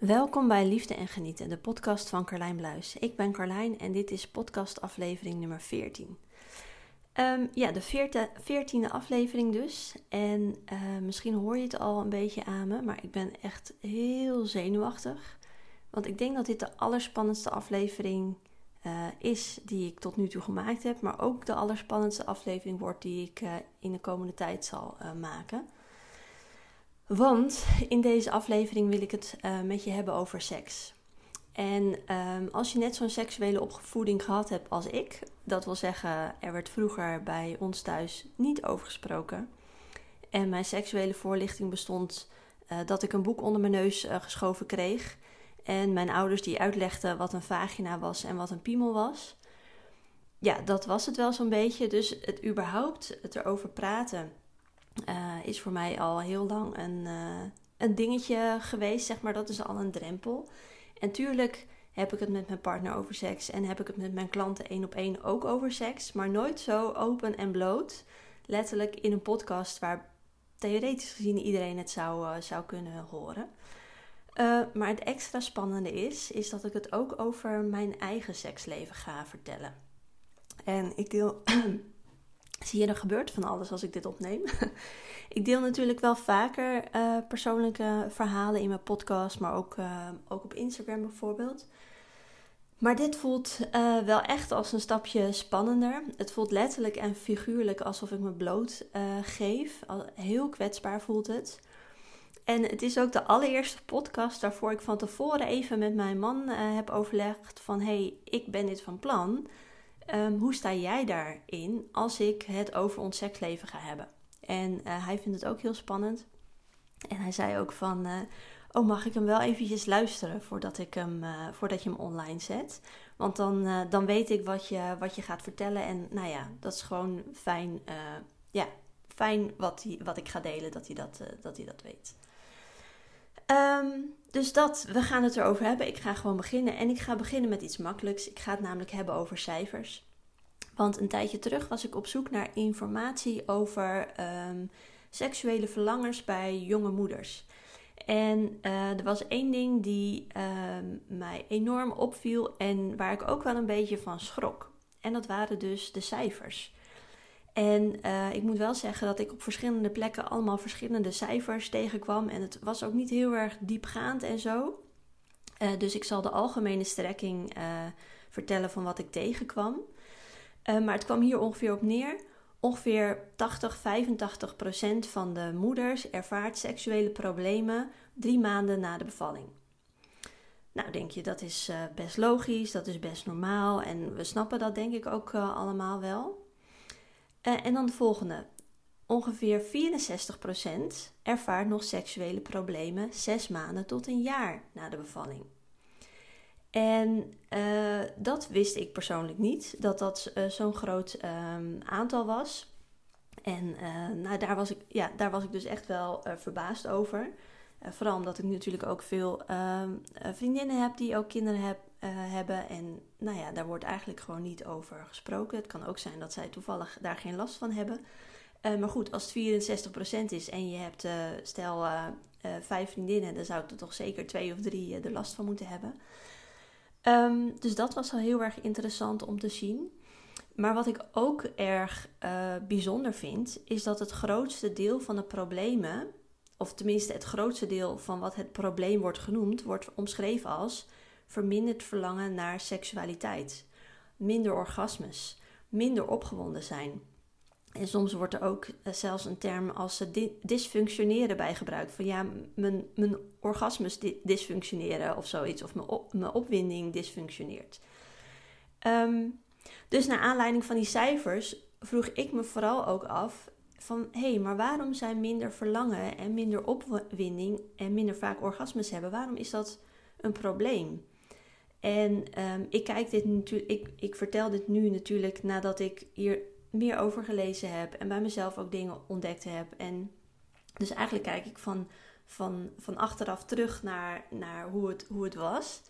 Welkom bij Liefde en Genieten, de podcast van Carlijn Bluis. Ik ben Carlijn en dit is podcast aflevering nummer 14. Ehm, ja, de veertiende aflevering dus. En uh, misschien hoor je het al een beetje aan me, maar ik ben echt heel zenuwachtig. Want ik denk dat dit de allerspannendste aflevering uh, is die ik tot nu toe gemaakt heb. Maar ook de allerspannendste aflevering wordt die ik uh, in de komende tijd zal maken. Want in deze aflevering wil ik het uh, met je hebben over seks. En um, als je net zo'n seksuele opvoeding gehad hebt als ik, dat wil zeggen, er werd vroeger bij ons thuis niet over gesproken. En mijn seksuele voorlichting bestond uh, dat ik een boek onder mijn neus uh, geschoven kreeg. En mijn ouders die uitlegden wat een vagina was en wat een piemel was. Ja, dat was het wel zo'n beetje. Dus het überhaupt, het erover praten uh, is voor mij al heel lang een, uh, een dingetje geweest, zeg maar. Dat is al een drempel. En tuurlijk heb ik het met mijn partner over seks en heb ik het met mijn klanten één op één ook over seks, maar nooit zo open en bloot. Letterlijk in een podcast waar theoretisch gezien iedereen het zou, uh, zou kunnen horen. maar het extra spannende is, is dat ik het ook over mijn eigen seksleven ga vertellen. En ik deel Zie je, er gebeurt van alles als ik dit opneem. ik deel natuurlijk wel vaker uh, persoonlijke verhalen in mijn podcast, maar ook, uh, ook op Instagram bijvoorbeeld. Maar dit voelt uh, wel echt als een stapje spannender. Het voelt letterlijk en figuurlijk alsof ik me bloot geef. Heel kwetsbaar voelt het. En het is ook de allereerste podcast waarvoor ik van tevoren even met mijn man heb overlegd van... hé, hey, ik ben dit van plan... Um, hoe sta jij daarin als ik het over ons seksleven ga hebben? En uh, hij vindt het ook heel spannend. En hij zei ook van, uh, oh mag ik hem wel eventjes luisteren voordat, ik hem, uh, voordat je hem online zet? Want dan, dan weet ik wat je, wat je gaat vertellen. En nou ja, dat is gewoon fijn, ja, fijn wat, hij, wat ik ga delen, dat hij dat, dat, hij dat weet. Um, dus dat, we gaan het erover hebben. Ik ga gewoon beginnen. En ik ga beginnen met iets makkelijks. Ik ga het namelijk hebben over cijfers. Want een tijdje terug was ik op zoek naar informatie over um, seksuele verlangers bij jonge moeders. En uh, er was één ding die um, mij enorm opviel en waar ik ook wel een beetje van schrok. En dat waren dus de cijfers. En uh, ik moet wel zeggen dat ik op verschillende plekken allemaal verschillende cijfers tegenkwam. En het was ook niet heel erg diepgaand en zo. Uh, dus ik zal de algemene strekking uh, vertellen van wat ik tegenkwam. maar het kwam hier ongeveer op neer. Ongeveer 80, 85 procent van de moeders ervaart seksuele problemen drie maanden na de bevalling. Nou, denk je, dat is best logisch, dat is best normaal. En we snappen dat denk ik ook allemaal wel. Uh, en dan de volgende. Ongeveer 64% ervaart nog seksuele problemen zes maanden tot een jaar na de bevalling. En uh, dat wist ik persoonlijk niet, dat dat uh, zo'n groot um, aantal was. En nou, daar, was ik, ja, daar was ik dus echt wel verbaasd over. vooral omdat ik natuurlijk ook veel ehm, vriendinnen heb die ook kinderen heb, uh, hebben. En nou ja, daar wordt eigenlijk gewoon niet over gesproken. Het kan ook zijn dat zij toevallig daar geen last van hebben. Uh, maar goed, als het 64% is en je hebt, uh, stel, vijf vriendinnen, dan zou er toch zeker twee of drie er last van moeten hebben. Um, dus dat was al heel erg interessant om te zien. Maar wat ik ook erg bijzonder vind, is dat het grootste deel van de problemen, of tenminste het grootste deel van wat het probleem wordt genoemd, wordt omschreven als verminderd verlangen naar seksualiteit, minder orgasmes, minder opgewonden zijn. En soms wordt er ook eh, zelfs een term als dysfunctioneren bij gebruikt. Van ja, mijn, mijn orgasmes dysfunctioneren of zoiets. Of mijn, mijn opwinding dysfunctioneert. Um, dus naar aanleiding van die cijfers vroeg ik me vooral ook af van hé, hey, maar waarom zijn minder verlangen en minder opwinding en minder vaak orgasmes hebben, waarom is dat een probleem? En um, ik kijk dit natuurlijk, ik, ik vertel dit nu natuurlijk nadat ik hier meer over gelezen heb en bij mezelf ook dingen ontdekt heb. En dus eigenlijk kijk ik van, van, van achteraf terug naar, naar hoe, het, hoe het was.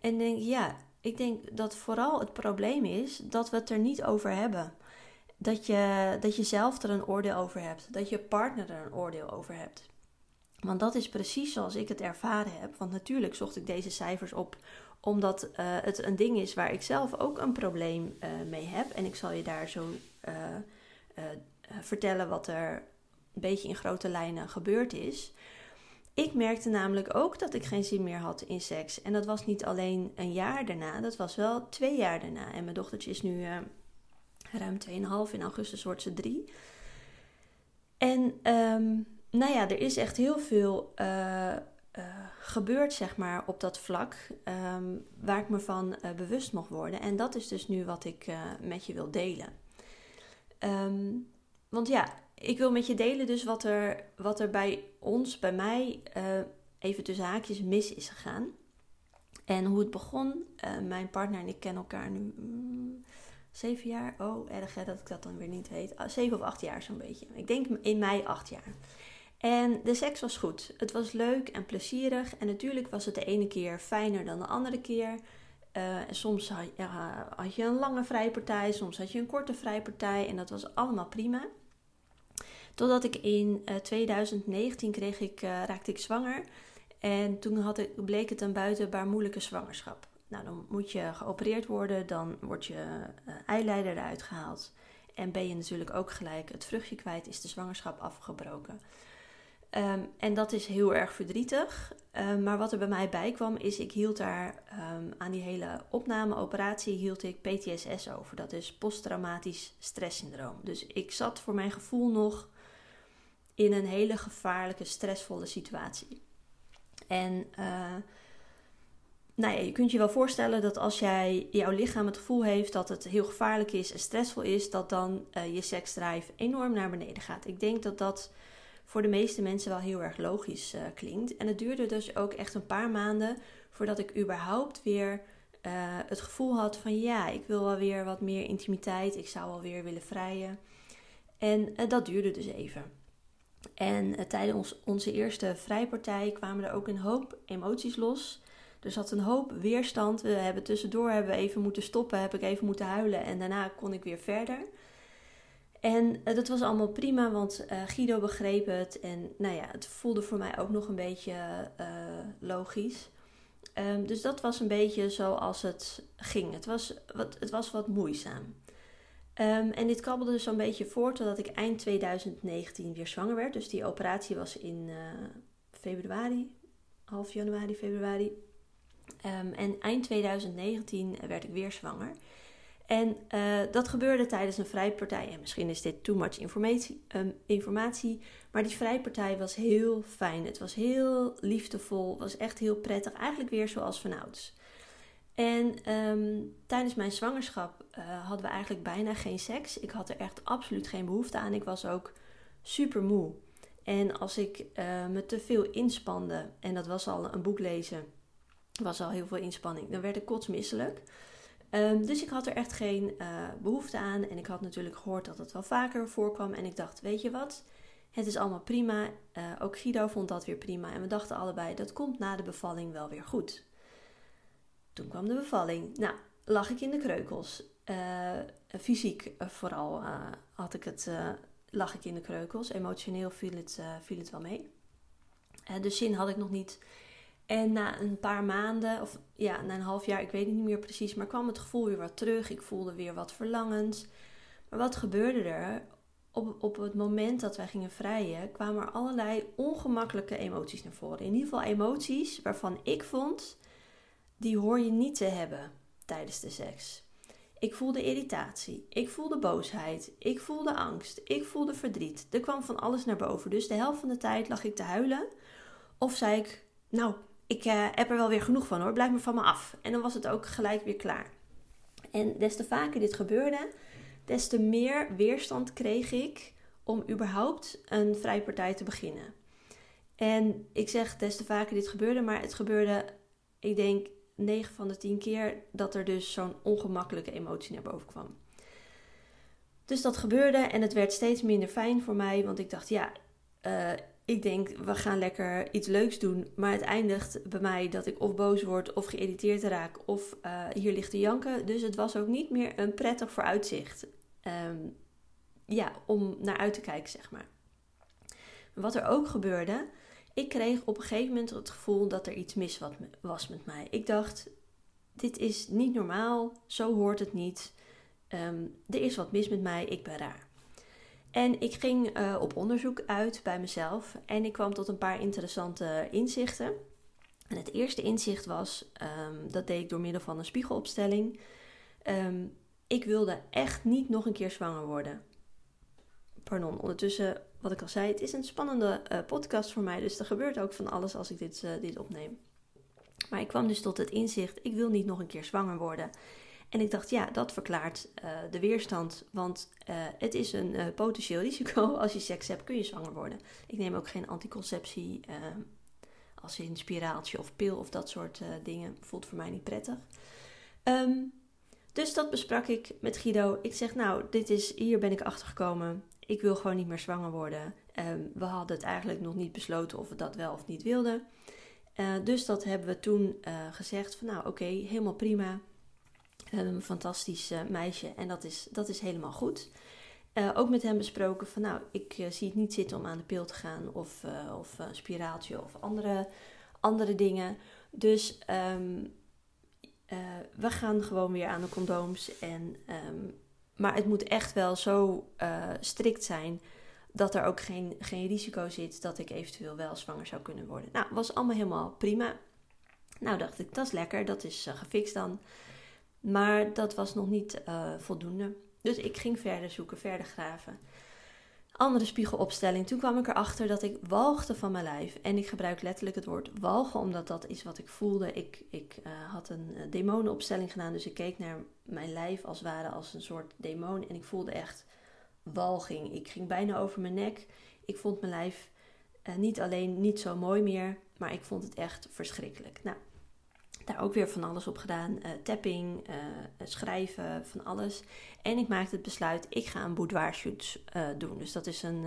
En denk, ja, ik denk dat vooral het probleem is dat we het er niet over hebben. Dat je, dat je zelf er een oordeel over hebt. Dat je partner er een oordeel over hebt. Want dat is precies zoals ik het ervaren heb. Want natuurlijk zocht ik deze cijfers op omdat uh, het een ding is waar ik zelf ook een probleem uh, mee heb. En ik zal je daar zo uh, vertellen wat er een beetje in grote lijnen gebeurd is. Ik merkte namelijk ook dat ik geen zin meer had in seks. En dat was niet alleen een jaar daarna, dat was wel twee jaar daarna. En mijn dochtertje is nu ruim 2,5, in augustus wordt ze drie. En um, nou ja, er is echt heel veel uh, gebeurd, zeg maar, op dat vlak. Um, waar ik me van uh, bewust mocht worden. En dat is dus nu wat ik met je wil delen. Um, want ja, ik wil met je delen dus wat er, wat er bij ons, bij mij, even tussen haakjes mis is gegaan. En hoe het begon. mijn partner en ik kennen elkaar nu mm, zeven jaar. Oh, erg hè, dat ik dat dan weer niet weet. Ah, zeven of acht jaar zo'n beetje. Ik denk in mei acht jaar. En de seks was goed. Het was leuk en plezierig. En natuurlijk was het de ene keer fijner dan de andere keer. Uh, en soms had, je een lange vrijpartij, soms had je een korte vrijpartij. En dat was allemaal prima. Totdat ik in uh, 2019 kreeg ik, uh, raakte ik zwanger. En toen bleek het een buitenbaar moeilijke zwangerschap. Nou, dan moet je geopereerd worden, dan wordt je eileider eruit gehaald. En ben je natuurlijk ook gelijk het vruchtje kwijt, is de zwangerschap afgebroken. Um, en dat is heel erg verdrietig. Um, maar wat er bij mij bij kwam, is ik hield daar um, aan die hele opnameoperatie hield ik PTSS over. Dat is posttraumatisch stresssyndroom. Dus ik zat voor mijn gevoel nog in een hele gevaarlijke, stressvolle situatie. En uh, nou ja, je kunt je wel voorstellen dat als jij jouw lichaam het gevoel heeft dat het heel gevaarlijk is en stressvol is, dat dan uh, je seksdrive enorm naar beneden gaat. Ik denk dat dat voor de meeste mensen wel heel erg logisch uh, klinkt. En het duurde dus ook echt een paar maanden voordat ik überhaupt weer uh, het gevoel had van ja, ik wil wel weer wat meer intimiteit, ik zou wel weer willen vrijen. En uh, dat duurde dus even. En tijdens onze eerste vrijpartij kwamen er ook een hoop emoties los. Er zat een hoop weerstand. We hebben tussendoor hebben we even moeten stoppen, heb ik even moeten huilen en daarna kon ik weer verder. En uh, dat was allemaal prima, want uh, Guido begreep het. En nou ja, het voelde voor mij ook nog een beetje uh, logisch. Um, dus dat was een beetje zoals het ging. Het was wat, het was wat moeizaam. Um, en dit kabbelde dus zo'n beetje voort totdat ik eind 2019 weer zwanger werd. Dus die operatie was in februari, half januari, februari. Um, en eind 2019 werd ik weer zwanger. En uh, dat gebeurde tijdens een vrijpartij. En misschien is dit too much informatie, um, informatie. Maar die vrijpartij was heel fijn. Het was heel liefdevol. was echt heel prettig. Eigenlijk weer zoals vanouds. En um, tijdens mijn zwangerschap uh, hadden we eigenlijk bijna geen seks. Ik had er echt absoluut geen behoefte aan. Ik was ook super moe. En als ik uh, me te veel inspande, en dat was al een boek lezen, was al heel veel inspanning, dan werd ik kotsmisselijk. Um, dus ik had er echt geen uh, behoefte aan. En ik had natuurlijk gehoord dat het wel vaker voorkwam. En ik dacht, weet je wat? Het is allemaal prima. Uh, ook Guido vond dat weer prima. En we dachten allebei, dat komt na de bevalling wel weer goed. Toen kwam de bevalling. Nou, lag ik in de kreukels. Uh, fysiek vooral had ik het, lag ik in de kreukels. Emotioneel viel het, viel het wel mee. de zin had ik nog niet en na een paar maanden, of ja, na een half jaar, ik weet het niet meer precies, maar kwam het gevoel weer wat terug. Ik voelde weer wat verlangens. Maar wat gebeurde er? Op, op het moment dat wij gingen vrijen, kwamen er allerlei ongemakkelijke emoties naar voren. In ieder geval emoties waarvan ik vond, die hoor je niet te hebben tijdens de seks. Ik voelde irritatie, ik voelde boosheid, ik voelde angst, ik voelde verdriet. Er kwam van alles naar boven. Dus de helft van de tijd lag ik te huilen. Of zei ik, nou, ik uh, heb er wel weer genoeg van hoor, blijf maar van me af. En dan was het ook gelijk weer klaar. En des te vaker dit gebeurde, des te meer weerstand kreeg ik om überhaupt een vrijpartij te beginnen. En ik zeg des te vaker dit gebeurde, maar het gebeurde, ik denk 9 van de 10 keer dat er dus zo'n ongemakkelijke emotie naar boven kwam. Dus dat gebeurde en het werd steeds minder fijn voor mij, want ik dacht, ja, uh, ik denk, we gaan lekker iets leuks doen. Maar het eindigt bij mij dat ik of boos word of geïrriteerd raak of uh, hier ligt te janken. Dus het was ook niet meer een prettig vooruitzicht. Um, ja, om naar uit te kijken, zeg maar. Wat er ook gebeurde, ik kreeg op een gegeven moment het gevoel dat er iets mis was met mij. Ik dacht, dit is niet normaal, zo hoort het niet. Ehm, er is wat mis met mij, ik ben raar. En ik ging eh, op onderzoek uit bij mezelf en ik kwam tot een paar interessante inzichten. En het eerste inzicht was, ehm, dat deed ik door middel van een spiegelopstelling. Ehm, ik wilde echt niet nog een keer zwanger worden. Pardon, ondertussen, wat ik al zei, het is een spannende uh, podcast voor mij, dus er gebeurt ook van alles als ik dit, uh, dit opneem. Maar ik kwam dus tot het inzicht, ik wil niet nog een keer zwanger worden. En ik dacht, ja, dat verklaart uh, de weerstand. Want uh, het is een uh, potentieel risico. Als je seks hebt, kun je zwanger worden. Ik neem ook geen anticonceptie, als in spiraaltje of pil of dat soort dingen. Voelt voor mij niet prettig. Um, dus dat besprak ik met Guido. Ik zeg, nou, dit is, hier ben ik achter gekomen. Ik wil gewoon niet meer zwanger worden. Um, we hadden het eigenlijk nog niet besloten of we dat wel of niet wilden. dus dat hebben we toen gezegd van, nou, oké, helemaal prima een fantastisch uh, meisje en dat is, dat is helemaal goed. Uh, ook met hem besproken van nou, ik uh, zie het niet zitten om aan de pil te gaan of, of een spiraaltje of andere, andere dingen. Dus um, we gaan gewoon weer aan de condooms. En, um, maar het moet echt wel zo strikt zijn dat er ook geen, geen risico zit dat ik eventueel wel zwanger zou kunnen worden. Nou, was allemaal helemaal prima. Nou dacht ik, dat is lekker, dat is gefixt dan. Maar dat was nog niet uh, voldoende. Dus ik ging verder zoeken, verder graven. Andere spiegelopstelling. Toen kwam ik erachter dat ik walgde van mijn lijf. En ik gebruik letterlijk het woord walgen, omdat dat is wat ik voelde. Ik, ik uh, had een uh, demonenopstelling gedaan, dus ik keek naar mijn lijf als ware als een soort demon. En ik voelde echt walging. Ik ging bijna over mijn nek. Ik vond mijn lijf niet alleen niet zo mooi meer, maar ik vond het echt verschrikkelijk. Nou, daar ook weer van alles op gedaan. Uh, tapping, uh, schrijven, van alles. En ik maakte het besluit, ik ga een boudoir shoot uh, doen. Dus dat is een,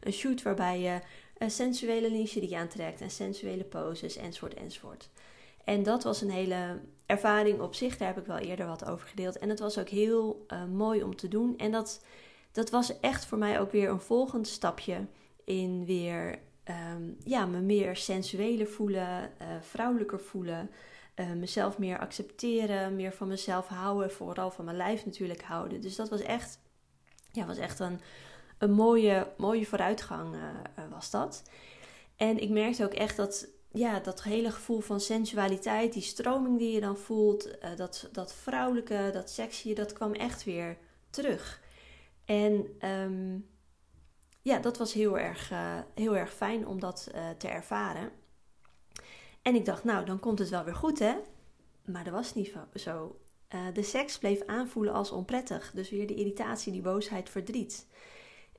een shoot waarbij je sensuele lingerie aantrekt en sensuele poses enzovoort enzovoort. En dat was een hele ervaring op zich. Daar heb ik wel eerder wat over gedeeld. En het was ook heel mooi om te doen. En dat, dat was echt voor mij ook weer een volgend stapje in weer um, ja, me meer sensueler voelen, vrouwelijker voelen uh, mezelf meer accepteren, meer van mezelf houden, vooral van mijn lijf natuurlijk houden. Dus dat was echt, ja, was echt een, een mooie, mooie vooruitgang uh, was dat. En ik merkte ook echt dat, ja, dat hele gevoel van sensualiteit, die stroming die je dan voelt, dat, dat vrouwelijke, dat sexy, dat kwam echt weer terug. En um, ja, dat was heel erg, heel erg fijn om dat te ervaren. En ik dacht, nou, dan komt het wel weer goed, hè? Maar dat was niet zo. Uh, de seks bleef aanvoelen als onprettig. Dus weer de irritatie, die boosheid, verdriet.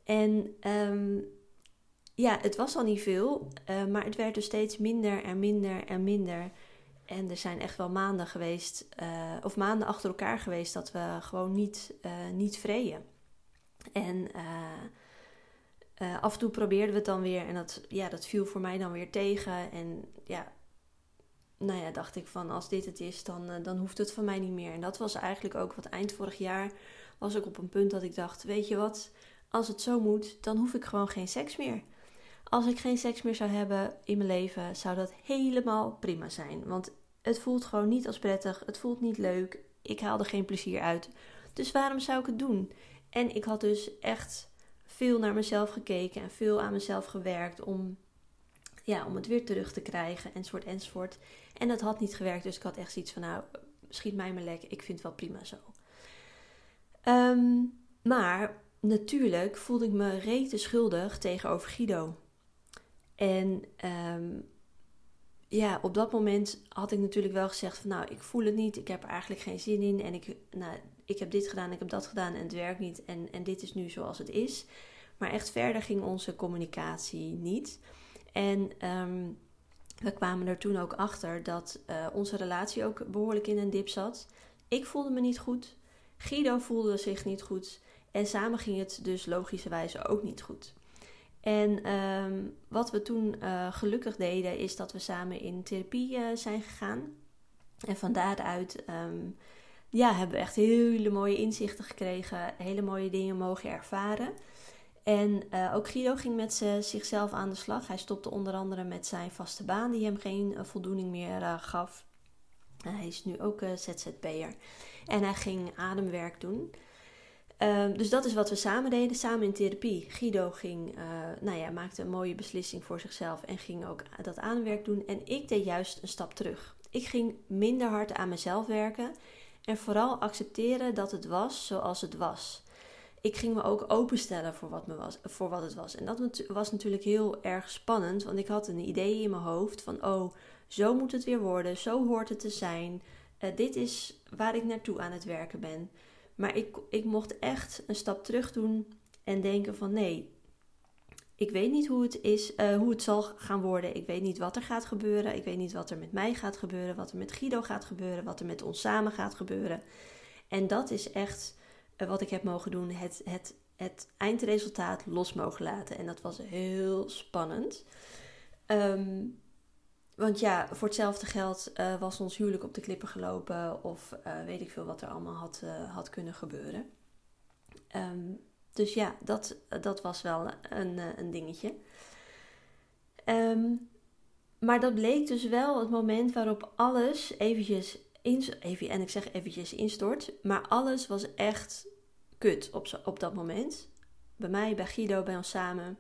En um, ja, het was al niet veel, uh, maar het werd dus steeds minder en minder en minder. En er zijn echt wel maanden geweest, uh, of maanden achter elkaar geweest, dat we gewoon niet, niet vreden. En af en toe probeerden we het dan weer en dat, ja, dat viel voor mij dan weer tegen. En ja, nou ja, dacht ik van als dit het is, dan, uh, dan hoeft het van mij niet meer. En dat was eigenlijk ook wat eind vorig jaar was ik op een punt dat ik dacht, weet je wat, als het zo moet, dan hoef ik gewoon geen seks meer. Als ik geen seks meer zou hebben in mijn leven, zou dat helemaal prima zijn. Want het voelt gewoon niet als prettig, het voelt niet leuk, ik haal er geen plezier uit. Dus waarom zou ik het doen? En ik had dus echt veel naar mezelf gekeken en veel aan mezelf gewerkt om ja, om het weer terug te krijgen, enzovoort, enzovoort. En dat had niet gewerkt, dus ik had echt zoiets van, nou, schiet mij maar lek, ik vind het wel prima zo. Um, maar natuurlijk voelde ik me rete schuldig tegenover Guido. En um, ja, op dat moment had ik natuurlijk wel gezegd van, nou, ik voel het niet, ik heb er eigenlijk geen zin in. En ik, nou, ik heb dit gedaan, ik heb dat gedaan en het werkt niet. En, en dit is nu zoals het is. Maar echt verder ging onze communicatie niet. En ehm, we kwamen er toen ook achter dat uh, onze relatie ook behoorlijk in een dip zat. Ik voelde me niet goed. Guido voelde zich niet goed. En samen ging het dus logischerwijze ook niet goed. En um, wat we toen uh, gelukkig deden, is dat we samen in therapie uh, zijn gegaan. En van daaruit um, ja, hebben we echt hele mooie inzichten gekregen, hele mooie dingen mogen ervaren. En ook Guido ging met zichzelf aan de slag. Hij stopte onder andere met zijn vaste baan, die hem geen voldoening meer gaf. hij is nu ook ZZP'er. En hij ging ademwerk doen. Ehm, dus dat is wat we samen deden, samen in therapie. Guido ging, nou ja, maakte een mooie beslissing voor zichzelf en ging ook dat aanwerk doen. En ik deed juist een stap terug. Ik ging minder hard aan mezelf werken en vooral accepteren dat het was zoals het was. Ik ging me ook openstellen voor wat, me was, voor wat het was. En dat was natuurlijk heel erg spannend, want ik had een idee in mijn hoofd van: oh, zo moet het weer worden, zo hoort het te zijn. Uh, dit is waar ik naartoe aan het werken ben. Maar ik, ik mocht echt een stap terug doen en denken van nee, ik weet niet hoe het, is, uh, hoe het zal gaan worden. Ik weet niet wat er gaat gebeuren. Ik weet niet wat er met mij gaat gebeuren, wat er met Guido gaat gebeuren, wat er met ons samen gaat gebeuren. En dat is echt wat ik heb mogen doen. Het, het, het eindresultaat los mogen laten. En dat was heel spannend. Um, want ja, voor hetzelfde geld uh, was ons huwelijk op de klippen gelopen. Of uh, weet ik veel wat er allemaal had, had kunnen gebeuren. Um, dus ja, dat, dat was wel een, een dingetje. Um, maar dat bleek dus wel het moment waarop alles eventjes, even, en ik zeg eventjes instort. Maar alles was echt kut op, op dat moment. Bij mij, bij Guido, bij ons samen.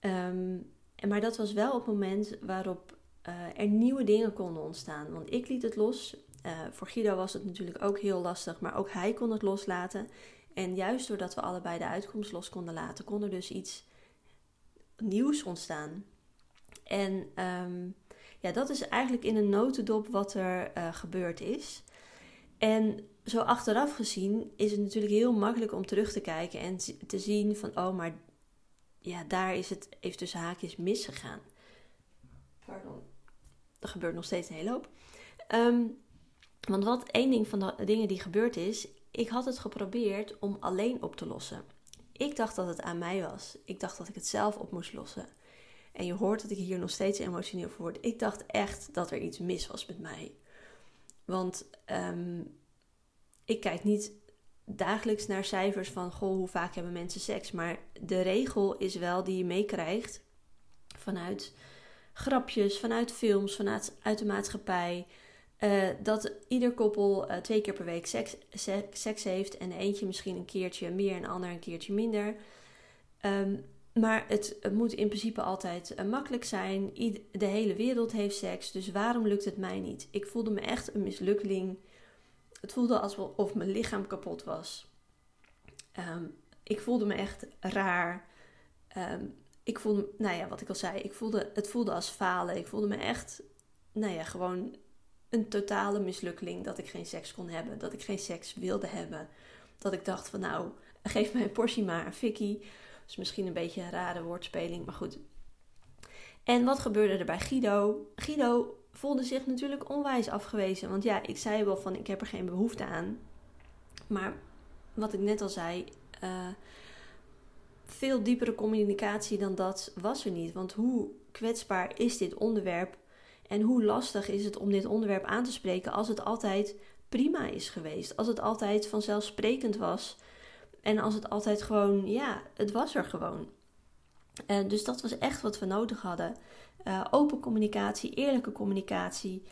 Um, maar dat was wel het moment waarop uh, er nieuwe dingen konden ontstaan. Want ik liet het los. Uh, voor Guido was het natuurlijk ook heel lastig, maar ook hij kon het loslaten. En juist doordat we allebei de uitkomst los konden laten, kon er dus iets nieuws ontstaan. En um, ja, dat is eigenlijk in een notendop wat er uh, gebeurd is. En zo achteraf gezien is het natuurlijk heel makkelijk om terug te kijken en te zien van, oh, maar ja, daar is het even tussen haakjes misgegaan. Pardon. Er gebeurt nog steeds een hele hoop. Ehm, want wat één ding van de dingen die gebeurd is, ik had het geprobeerd om alleen op te lossen. Ik dacht dat het aan mij was. Ik dacht dat ik het zelf op moest lossen. En je hoort dat ik hier nog steeds emotioneel voor word. Ik dacht echt dat er iets mis was met mij. Want um, ik kijk niet dagelijks naar cijfers van goh, hoe vaak hebben mensen seks. Maar de regel is wel die je meekrijgt vanuit grapjes, vanuit films, vanuit uit de maatschappij. Uh, dat ieder koppel uh, twee keer per week seks, seks, heeft en eentje misschien een keertje meer en de ander een keertje minder. Um, maar het, het, moet in principe altijd uh, makkelijk zijn. de hele wereld heeft seks, dus waarom lukt het mij niet? Ik voelde me echt een mislukkeling het voelde alsof mijn lichaam kapot was. Ehm, ik voelde me echt raar. Ehm, ik voelde, nou ja, wat ik al zei, ik voelde, het voelde als falen. Ik voelde me echt, nou ja, gewoon een totale mislukkeling dat ik geen seks kon hebben. Dat ik geen seks wilde hebben. Dat ik dacht van nou, geef mij een portie maar, een fikkie. Is misschien een beetje een rare woordspeling, maar goed. En wat gebeurde er bij Guido? Guido voelde zich natuurlijk onwijs afgewezen. Want ja, ik zei wel van ik heb er geen behoefte aan. Maar wat ik net al zei, uh, veel diepere communicatie dan dat was er niet. Want hoe kwetsbaar is dit onderwerp en hoe lastig is het om dit onderwerp aan te spreken als het altijd prima is geweest? Als het altijd vanzelfsprekend was en als het altijd gewoon, ja, het was er gewoon. Uh, dus dat was echt wat we nodig hadden. Uh, open communicatie, eerlijke communicatie.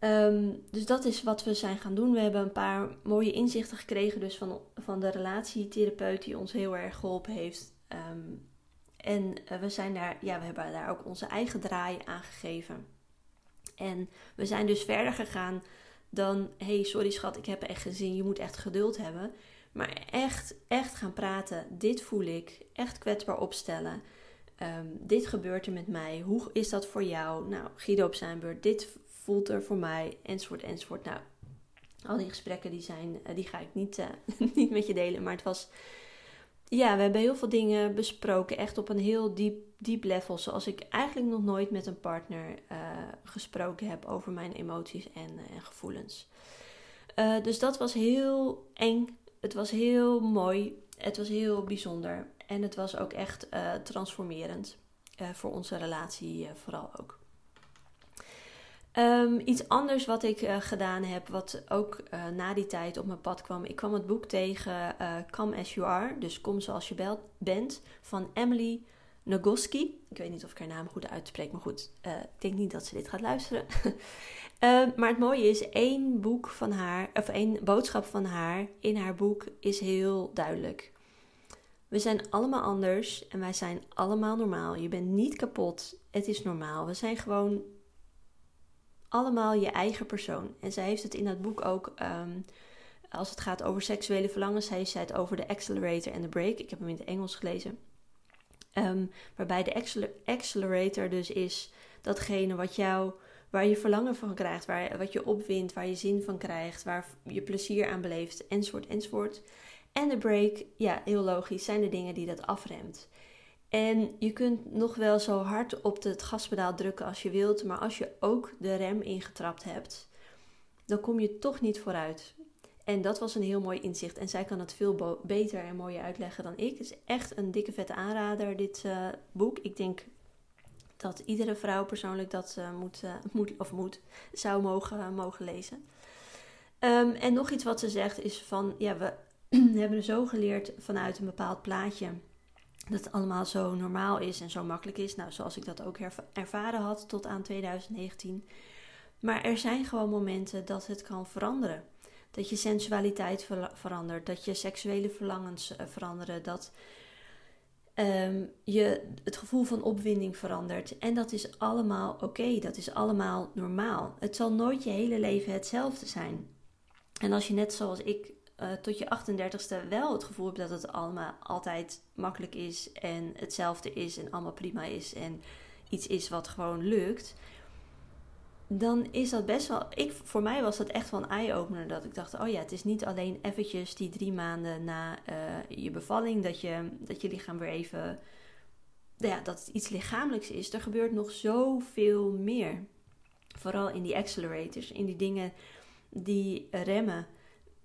Um, dus dat is wat we zijn gaan doen. We hebben een paar mooie inzichten gekregen dus van, van de relatietherapeut die ons heel erg geholpen heeft. Um, en uh, we zijn daar, ja, we hebben daar ook onze eigen draai aan gegeven. En we zijn dus verder gegaan dan, hey, sorry schat, ik heb echt gezien, je moet echt geduld hebben. Maar echt, echt gaan praten. Dit voel ik. Echt kwetsbaar opstellen. Um, dit gebeurt er met mij. Hoe is dat voor jou? Nou, Guido op zijn beurt. Dit voelt er voor mij. Enzovoort, enzovoort. Nou, al die gesprekken die zijn, uh, die ga ik niet, uh, niet met je delen. Maar het was... Ja, we hebben heel veel dingen besproken. Echt op een heel diep, diep level. Zoals ik eigenlijk nog nooit met een partner uh, gesproken heb over mijn emoties en, en gevoelens. dus dat was heel eng. Het was heel mooi. Het was heel bijzonder. En het was ook echt uh, transformerend. Uh, voor onze relatie uh, vooral ook. Ehm, iets anders wat ik gedaan heb, wat ook na die tijd op mijn pad kwam. Ik kwam het boek tegen Come As You Are, dus Kom Zoals Je Bent, van Emily Nagoski. Ik weet niet of ik haar naam goed uitspreek, maar goed, ik denk niet dat ze dit gaat luisteren. Ehm, maar het mooie is, één boek van haar, of één boodschap van haar in haar boek is heel duidelijk. We zijn allemaal anders en wij zijn allemaal normaal. Je bent niet kapot, het is normaal. We zijn gewoon allemaal je eigen persoon. En zij heeft het in dat boek ook, um, als het gaat over seksuele verlangens, heeft zij het over de accelerator en de break. Ik heb hem in het Engels gelezen. Um, waarbij de accelerator dus is datgene wat jou, waar je verlangen van krijgt, waar, wat je opwint, waar je zin van krijgt, waar je plezier aan beleeft, enzovoort, enzovoort. En de break, ja, heel logisch, zijn de dingen die dat afremt. En je kunt nog wel zo hard op het gaspedaal drukken als je wilt, maar als je ook de rem ingetrapt hebt, dan kom je toch niet vooruit. En dat was een heel mooi inzicht. En zij kan het veel beter en mooier uitleggen dan ik. Het is echt een dikke vette aanrader, dit uh, boek. Ik denk dat iedere vrouw persoonlijk dat uh, moet, uh, moet, of moet, zou mogen, mogen lezen. Um, en nog iets wat ze zegt is van, ja, we hebben zo geleerd vanuit een bepaald plaatje dat het allemaal zo normaal is en zo makkelijk is. Nou, zoals ik dat ook ervaren had tot aan 2019. Maar er zijn gewoon momenten dat het kan veranderen. Dat je sensualiteit verandert, dat je seksuele verlangens veranderen, dat um, je het gevoel van opwinding verandert. En dat is allemaal oké, dat is allemaal normaal. Het zal nooit je hele leven hetzelfde zijn. En als je net zoals ik uh, tot je 38ste wel het gevoel hebt dat het allemaal altijd makkelijk is en hetzelfde is en allemaal prima is en iets is wat gewoon lukt, dan is dat best wel. Ik, voor mij was dat echt wel een eye-opener. Dat ik dacht: oh ja, het is niet alleen eventjes die drie maanden na uh, je bevalling dat je, dat je lichaam weer even. Ja, dat het iets lichamelijks is. Er gebeurt nog zoveel meer. Vooral in die accelerators, in die dingen die remmen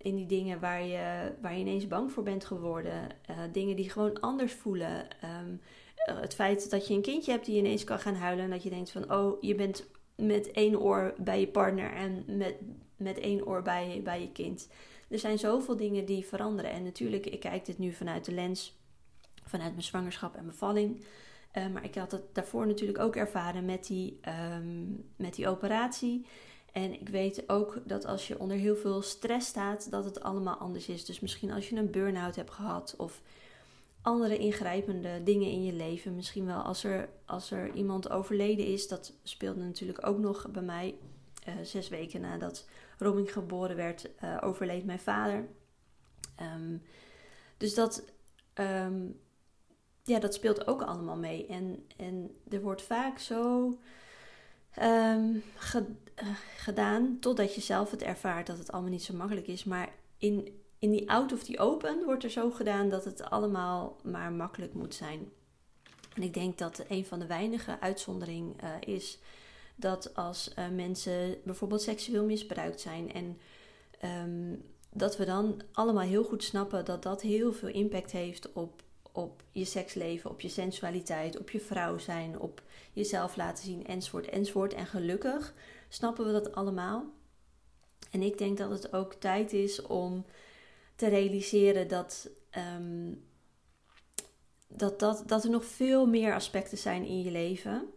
in die dingen waar je, waar je ineens bang voor bent geworden. Uh, dingen die gewoon anders voelen. Um, het feit dat je een kindje hebt die ineens kan gaan huilen. En dat je denkt van, oh, je bent met één oor bij je partner en met, met één oor bij, bij je kind. Er zijn zoveel dingen die veranderen. En natuurlijk, ik kijk dit nu vanuit de lens, vanuit mijn zwangerschap en bevalling. Uh, maar ik had het daarvoor natuurlijk ook ervaren met die, um, met die operatie. En ik weet ook dat als je onder heel veel stress staat, dat het allemaal anders is. Dus misschien als je een burn-out hebt gehad of andere ingrijpende dingen in je leven. Misschien wel als er, als er iemand overleden is. Dat speelde natuurlijk ook nog bij mij. Uh, zes weken nadat Robin geboren werd, uh, overleed mijn vader. Um, dus dat, um, ja, dat speelt ook allemaal mee. En, en er wordt vaak zo um, eh, gedaan totdat je zelf het ervaart dat het allemaal niet zo makkelijk is. Maar in, in die out of the open wordt er zo gedaan dat het allemaal maar makkelijk moet zijn. En ik denk dat een van de weinige uitzonderingen uh, is dat als uh, mensen bijvoorbeeld seksueel misbruikt zijn en um, dat we dan allemaal heel goed snappen dat dat heel veel impact heeft op, op je seksleven, op je sensualiteit, op je vrouw zijn, op jezelf laten zien, enzovoort, enzovoort. En gelukkig snappen we dat allemaal. En ik denk dat het ook tijd is om te realiseren dat, um, dat, dat, dat er nog veel meer aspecten zijn in je leven,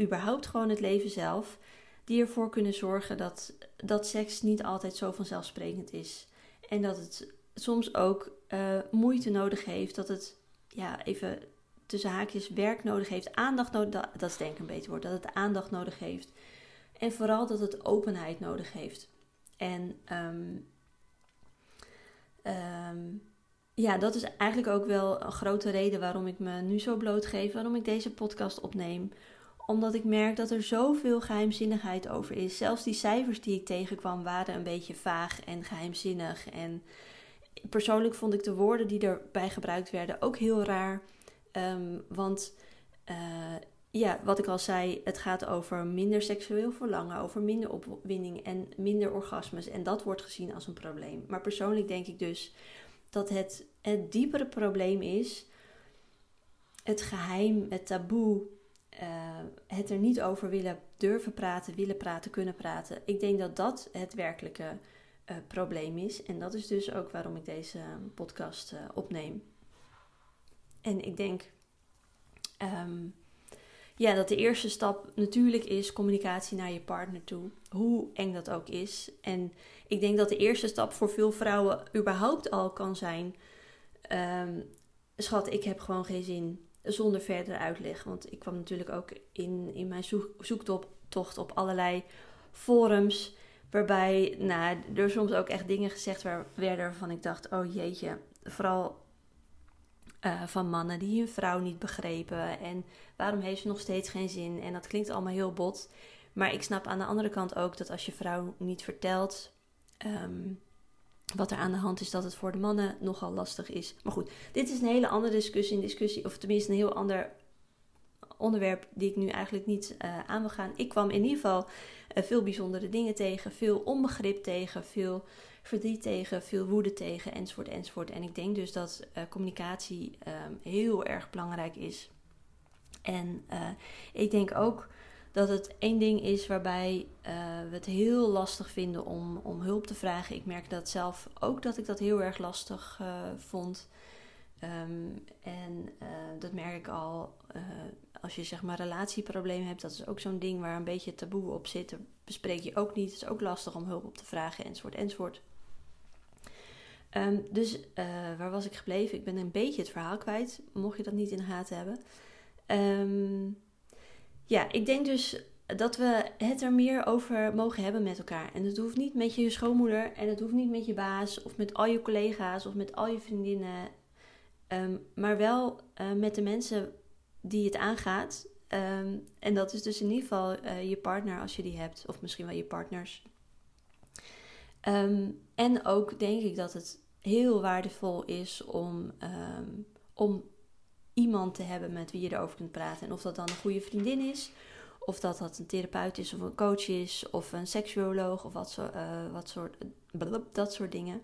überhaupt gewoon het leven zelf, die ervoor kunnen zorgen dat, dat seks niet altijd zo vanzelfsprekend is. En dat het soms ook uh, moeite nodig heeft, dat het ja, even tussen haakjes werk nodig heeft, aandacht nodig, dat, dat is denk ik een beter woord, dat het aandacht nodig heeft. En vooral dat het openheid nodig heeft. En um, um, ja, dat is eigenlijk ook wel een grote reden waarom ik me nu zo blootgeef, waarom ik deze podcast opneem. Omdat ik merk dat er zoveel geheimzinnigheid over is. Zelfs die cijfers die ik tegenkwam waren een beetje vaag en geheimzinnig. En persoonlijk vond ik de woorden die erbij gebruikt werden ook heel raar. Um, want uh, ja, wat ik al zei, het gaat over minder seksueel verlangen, over minder opwinding en minder orgasmes. En dat wordt gezien als een probleem. Maar persoonlijk denk ik dus dat het, het diepere probleem is het geheim, het taboe, het er niet over willen durven praten, willen praten, kunnen praten. Ik denk dat dat het werkelijke probleem is. En dat is dus ook waarom ik deze podcast opneem. En ik denk ehm, ja, dat de eerste stap natuurlijk is communicatie naar je partner toe. Hoe eng dat ook is. En ik denk dat de eerste stap voor veel vrouwen überhaupt al kan zijn. Um, schat, ik heb gewoon geen zin zonder verdere uitleg. Want ik kwam natuurlijk ook in, in mijn zoek, zoektocht op allerlei forums. Waarbij nou, er soms ook echt dingen gezegd werden waarvan ik dacht: oh jeetje. Vooral uh, van mannen die hun vrouw niet begrepen. En waarom heeft ze nog steeds geen zin? En dat klinkt allemaal heel bot. Maar ik snap aan de andere kant ook dat als je vrouw niet vertelt um, wat er aan de hand is, dat het voor de mannen nogal lastig is. Maar goed, dit is een hele andere discussie, een discussie of tenminste een heel ander onderwerp die ik nu eigenlijk niet uh, aan wil gaan. Ik kwam in ieder geval uh, veel bijzondere dingen tegen, veel onbegrip tegen, veel verdriet tegen, veel woede tegen, enzovoort, enzovoort. En ik denk dus dat uh, communicatie um, heel erg belangrijk is. En ik denk ook dat het één ding is waarbij we het heel lastig vinden om, om hulp te vragen. Ik merk dat zelf ook dat ik dat heel erg lastig vond. Um, en dat merk ik al als je zeg maar relatieproblemen hebt. Dat is ook zo'n ding waar een beetje taboe op zit. Bespreek je ook niet. Het is ook lastig om hulp op te vragen, enzovoort, enzovoort. Um, dus uh, waar was ik gebleven? Ik ben een beetje het verhaal kwijt, mocht je dat niet in de hebben. Um, ja, ik denk dus dat we het er meer over mogen hebben met elkaar. En het hoeft niet met je schoonmoeder en het hoeft niet met je baas of met al je collega's of met al je vriendinnen. Um, maar wel uh, met de mensen die het aangaat. Um, en dat is dus in ieder geval uh, je partner als je die hebt, of misschien wel je partners. Um, en ook denk ik dat het heel waardevol is om, um, om iemand te hebben met wie je erover kunt praten. En of dat dan een goede vriendin is, of dat dat een therapeut is, of een coach is, of een seksuoloog, of wat, zo, uh, wat soort, dat soort dingen.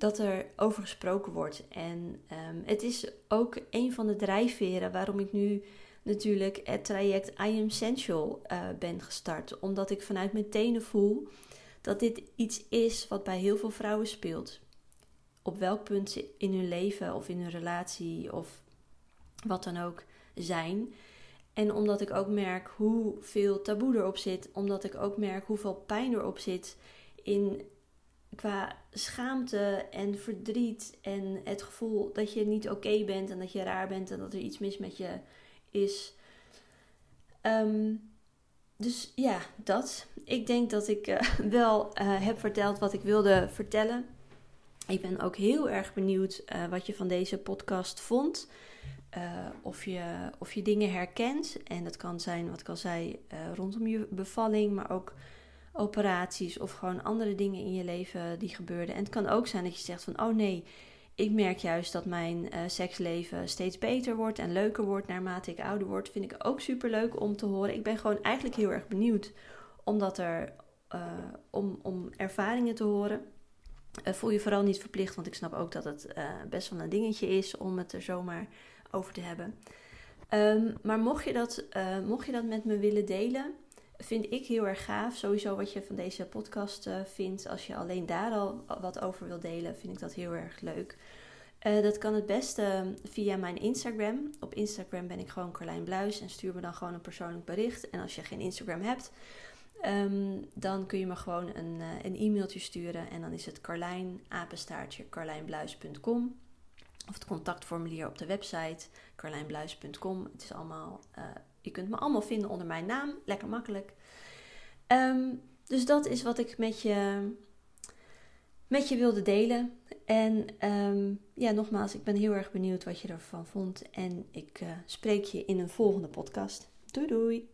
Dat er over gesproken wordt. En um, het is ook een van de drijfveren waarom ik nu natuurlijk het traject I Am Essential uh, ben gestart. Omdat ik vanuit mijn tenen voel dat dit iets is wat bij heel veel vrouwen speelt op welk punt ze in hun leven of in hun relatie of wat dan ook zijn. En omdat ik ook merk hoeveel taboe erop zit, omdat ik ook merk hoeveel pijn erop zit in qua schaamte en verdriet en het gevoel dat je niet oké bent en dat je raar bent en dat er iets mis met je is. Ehm, dus ja, dat. Ik denk dat ik uh, wel uh, heb verteld wat ik wilde vertellen. Ik ben ook heel erg benieuwd uh, wat je van deze podcast vond. Of, je, of je dingen herkent. En dat kan zijn, wat ik al zei, rondom je bevalling, maar ook operaties of gewoon andere dingen in je leven die gebeurden. En het kan ook zijn dat je zegt van, oh nee, ik merk juist dat mijn seksleven steeds beter wordt en leuker wordt naarmate ik ouder word. Vind ik ook super leuk om te horen. Ik ben gewoon eigenlijk heel erg benieuwd omdat er, om, om ervaringen te horen. Uh, voel je vooral niet verplicht, want ik snap ook dat het best wel een dingetje is om het er zomaar over te hebben. Um, maar mocht je, dat, mocht je dat met me willen delen, vind ik heel erg gaaf. Sowieso wat je van deze podcast vindt. Als je alleen daar al wat over wil delen, vind ik dat heel erg leuk. dat kan het beste via mijn Instagram. Op Instagram ben ik gewoon Carlijn Bluis en stuur me dan gewoon een persoonlijk bericht. En als je geen Instagram hebt, Um, dan kun je me gewoon een, uh, een e-mailtje sturen en dan is het Carlijn, apenstaartje, carlijnbluis.com. Of het contactformulier op de website, carlijnbluis.com. Het is allemaal, je kunt me allemaal vinden onder mijn naam, lekker makkelijk. Um, dus dat is wat ik met je, met je wilde delen. En um, ja, nogmaals, ik ben heel erg benieuwd wat je ervan vond. En ik uh, spreek je in een volgende podcast. Doei doei!